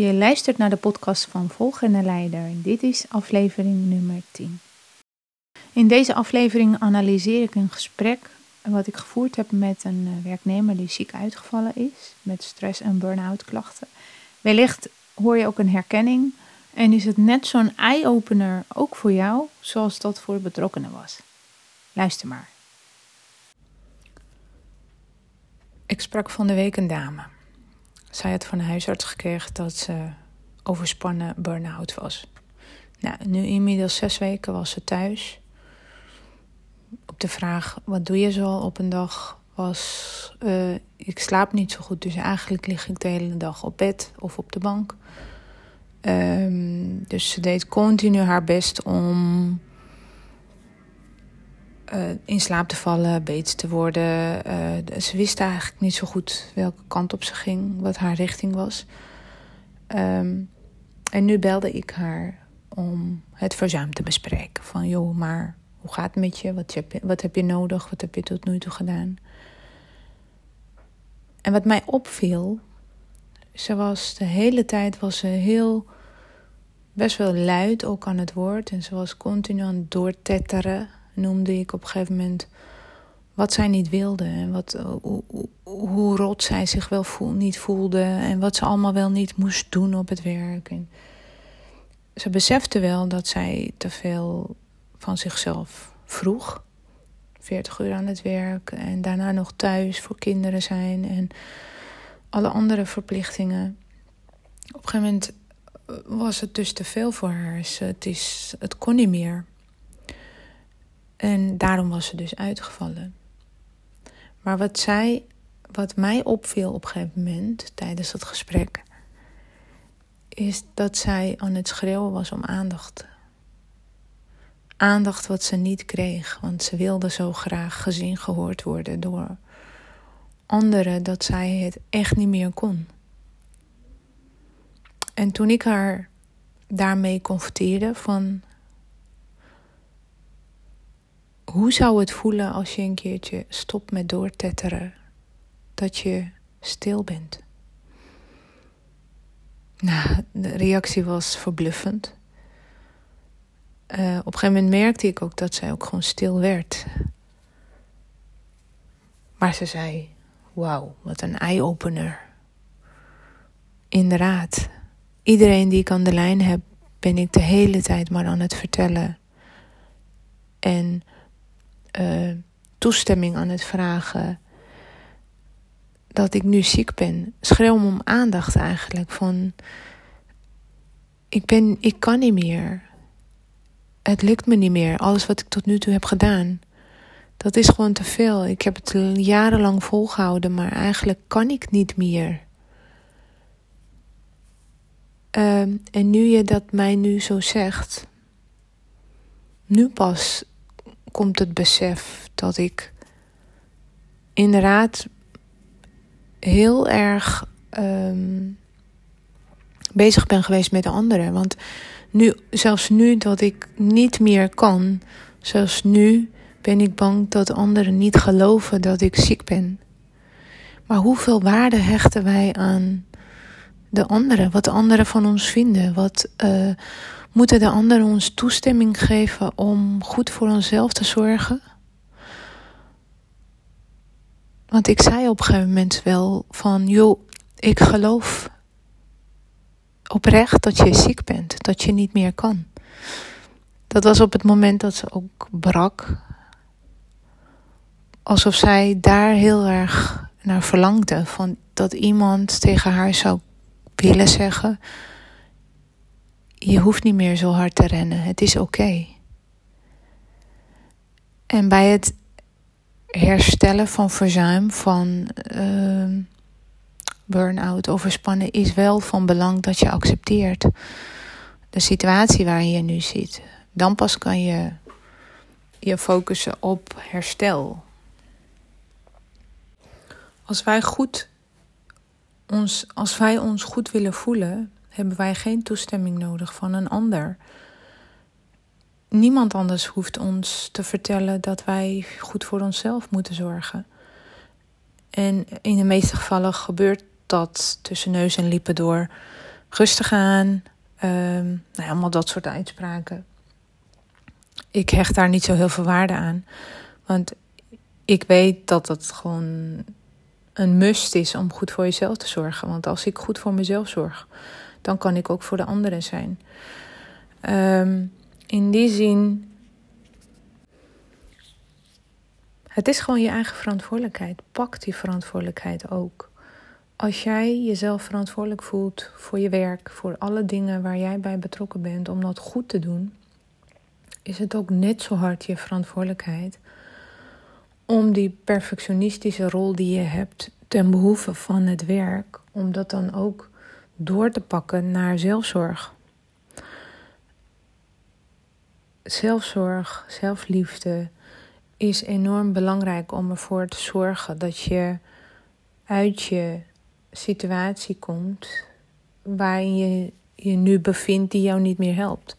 Je luistert naar de podcast van Volgende Leider. Dit is aflevering nummer 10. In deze aflevering analyseer ik een gesprek wat ik gevoerd heb met een eh, werknemer die ziek uitgevallen is met stress- en burn-out klachten. Wellicht hoor je ook een herkenning en is het net zo'n eye-opener ook voor jou, zoals dat voor betrokkenen was. Luister maar. Ik sprak van de week een dame. Zij had van de huisarts gekregen dat ze overspannen burn-out was. Nou, nu inmiddels zes weken was ze thuis. Op de vraag, wat doe je zo op een dag, was... Uh, ik slaap niet zo goed, dus eigenlijk lig ik de hele dag op bed of op de bank. Um, dus ze deed continu haar best om uh, in slaap te vallen, beter te worden. Uh, ze wist eigenlijk niet zo goed welke kant op ze ging, wat haar richting was. Um, en nu belde ik haar om het verzuim te bespreken. Van joh, maar hoe gaat het met je? Wat, heb je? wat heb je nodig? Wat heb je tot nu toe gedaan? En wat mij opviel, ze was de hele tijd was ze heel best wel luid ook aan het woord. En ze was continu aan het doortetteren noemde ik op een gegeven moment wat zij niet wilde. En wat, hoe, hoe rot zij zich wel voel, niet voelde. En wat ze allemaal wel niet moest doen op het werk. En ze besefte wel dat zij te veel van zichzelf vroeg. 40 uur aan het werk en daarna nog thuis voor kinderen zijn en alle andere verplichtingen. Op een gegeven moment was het dus te veel voor haar. Het, is, het kon niet meer. En daarom was ze dus uitgevallen. Maar wat zij, wat mij opviel op een gegeven moment tijdens het gesprek, is dat zij aan het schreeuwen was om aandacht. Aandacht wat ze niet kreeg, want ze wilde zo graag gezien, gehoord worden door anderen dat zij het echt niet meer kon. En toen ik haar daarmee confronteerde van hoe zou het voelen als je een keertje stopt met doortetteren? Dat je stil bent. Nou, de reactie was verbluffend. Uh, op een gegeven moment merkte ik ook dat zij ook gewoon stil werd. Maar ze zei: Wauw, wat een eye-opener. Inderdaad, iedereen die ik aan de lijn heb, ben ik de hele tijd maar aan het vertellen. En uh, toestemming aan het vragen dat ik nu ziek ben. Schreeuw om aandacht eigenlijk. Van ik, ben, ik kan niet meer. Het lukt me niet meer. Alles wat ik tot nu toe heb gedaan. Dat is gewoon te veel. Ik heb het jarenlang volgehouden, maar eigenlijk kan ik niet meer. Uh, en nu je dat mij nu zo zegt, nu pas komt het besef dat ik inderdaad heel erg um, bezig ben geweest met de anderen. Want nu, zelfs nu dat ik niet meer kan, zelfs nu ben ik bang dat anderen niet geloven dat ik ziek ben. Maar hoeveel waarde hechten wij aan de anderen? Wat de anderen van ons vinden? Wat, uh, Moeten de anderen ons toestemming geven om goed voor onszelf te zorgen? Want ik zei op een gegeven moment wel van, joh, ik geloof oprecht dat je ziek bent, dat je niet meer kan. Dat was op het moment dat ze ook brak. Alsof zij daar heel erg naar verlangde. Van dat iemand tegen haar zou willen zeggen: je hoeft niet meer zo hard te rennen. Het is oké. En bij het herstellen van verzuim, van uh, burn-out, overspannen, is wel van belang dat je accepteert de situatie waarin je nu zit. Dan pas kan je je focussen op herstel. Als wij, goed ons, als wij ons goed willen voelen, hebben wij geen toestemming nodig van een ander. Niemand anders hoeft ons te vertellen dat wij goed voor onszelf moeten zorgen. En in de meeste gevallen gebeurt dat tussen neus en lippen door. Rustig aan, um, nou ja, allemaal dat soort uitspraken. Ik hecht daar niet zo heel veel waarde aan. Want ik weet dat het gewoon een must is om goed voor jezelf te zorgen. Want als ik goed voor mezelf zorg, dan kan ik ook voor de anderen zijn. Um, in die zin. Het is gewoon je eigen verantwoordelijkheid. Pak die verantwoordelijkheid ook. Als jij jezelf verantwoordelijk voelt voor je werk, voor alle dingen waar jij bij betrokken bent, om dat goed te doen, is het ook net zo hard je verantwoordelijkheid om die perfectionistische rol die je hebt ten behoeve van het werk, om dat dan ook door te pakken naar zelfzorg. Zelfzorg, zelfliefde is enorm belangrijk om ervoor te zorgen dat je uit je situatie komt waarin je je nu bevindt die jou niet meer helpt.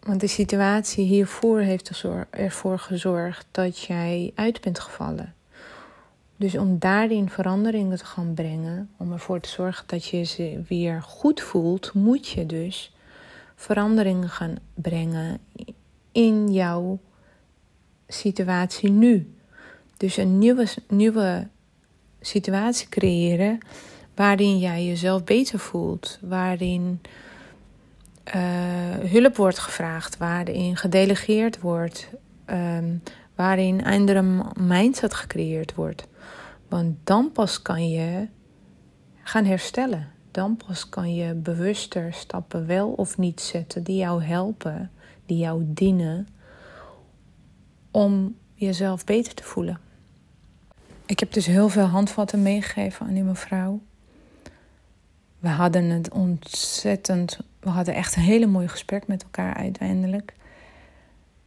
Want de situatie hiervoor heeft ervoor gezorgd dat jij uit bent gevallen. Dus om daarin veranderingen te gaan brengen, om ervoor te zorgen dat je ze weer goed voelt, moet je dus veranderingen gaan brengen in jouw situatie nu. Dus een nieuwe, nieuwe situatie creëren waarin jij jezelf beter voelt, waarin uh, hulp wordt gevraagd, waarin gedelegeerd wordt, um, waarin andere mindset gecreëerd wordt. Want dan pas kan je gaan herstellen. Dan pas kan je bewuster stappen wel of niet zetten die jou helpen, die jou dienen om jezelf beter te voelen. Ik heb dus heel veel handvatten meegegeven aan die mevrouw. We hadden het ontzettend. We hadden echt een hele mooi gesprek met elkaar uiteindelijk.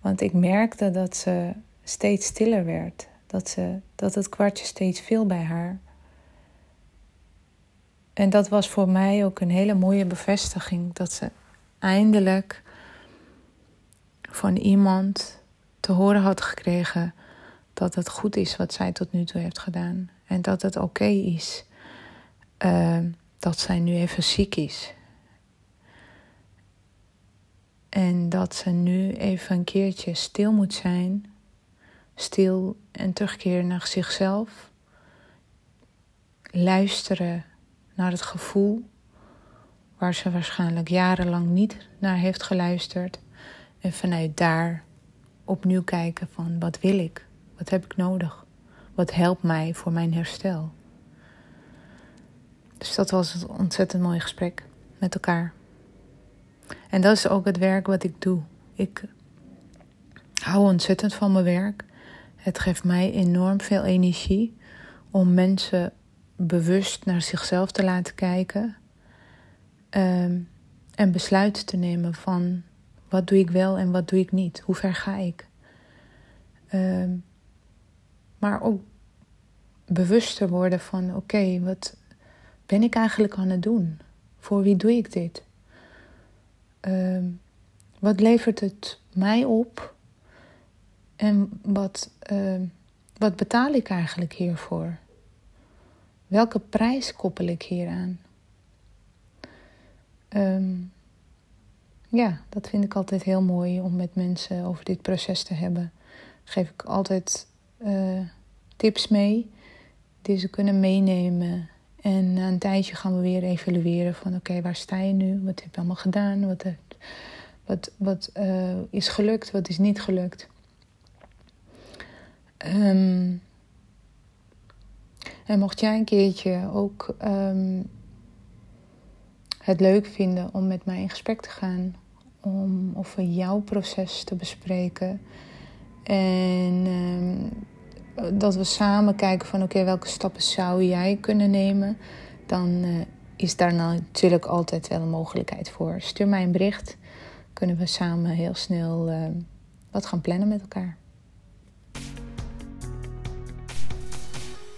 Want ik merkte dat ze steeds stiller werd. Dat, ze, dat het kwartje steeds viel bij haar. En dat was voor mij ook een hele mooie bevestiging. Dat ze eindelijk van iemand te horen had gekregen dat het goed is wat zij tot nu toe heeft gedaan. En dat het oké is uh, dat zij nu even ziek is. En dat ze nu even een keertje stil moet zijn. Stil en terugkeren naar zichzelf. Luisteren naar het gevoel waar ze waarschijnlijk jarenlang niet naar heeft geluisterd. En vanuit daar opnieuw kijken van wat wil ik? Wat heb ik nodig? Wat helpt mij voor mijn herstel? Dus dat was een ontzettend mooi gesprek met elkaar. En dat is ook het werk wat ik doe. Ik hou ontzettend van mijn werk. Het geeft mij enorm veel energie om mensen bewust naar zichzelf te laten kijken. Um, en besluiten te nemen van wat doe ik wel en wat doe ik niet. Hoe ver ga ik? Um, maar ook bewuster worden van oké, wat ben ik eigenlijk aan het doen? Voor wie doe ik dit? Uh, wat levert het mij op? En wat, uh, wat betaal ik eigenlijk hiervoor? Welke prijs koppel ik hieraan? Um, ja, dat vind ik altijd heel mooi om met mensen over dit proces te hebben. Geef ik altijd uh, tips mee die ze kunnen meenemen. En na een tijdje gaan we weer evalueren van oké, waar sta je nu? Wat heb je allemaal gedaan? Wat, wat, wat uh, is gelukt? Wat is niet gelukt? Um, en mocht jij een keertje ook um, het leuk vinden om met mij in gesprek te gaan om over jouw proces te bespreken. En ehm, dat we samen kijken van oké, welke stappen zou jij kunnen nemen? Dan uh, is daar natuurlijk altijd wel een mogelijkheid voor. Stuur mij een bericht. Kunnen we samen heel snel wat gaan plannen met elkaar.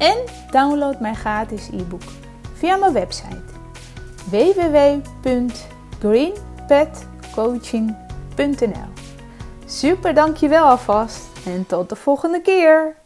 En download mijn gratis e-book via mijn website www.greenpetcoaching.nl Super dankjewel alvast en tot de volgende keer!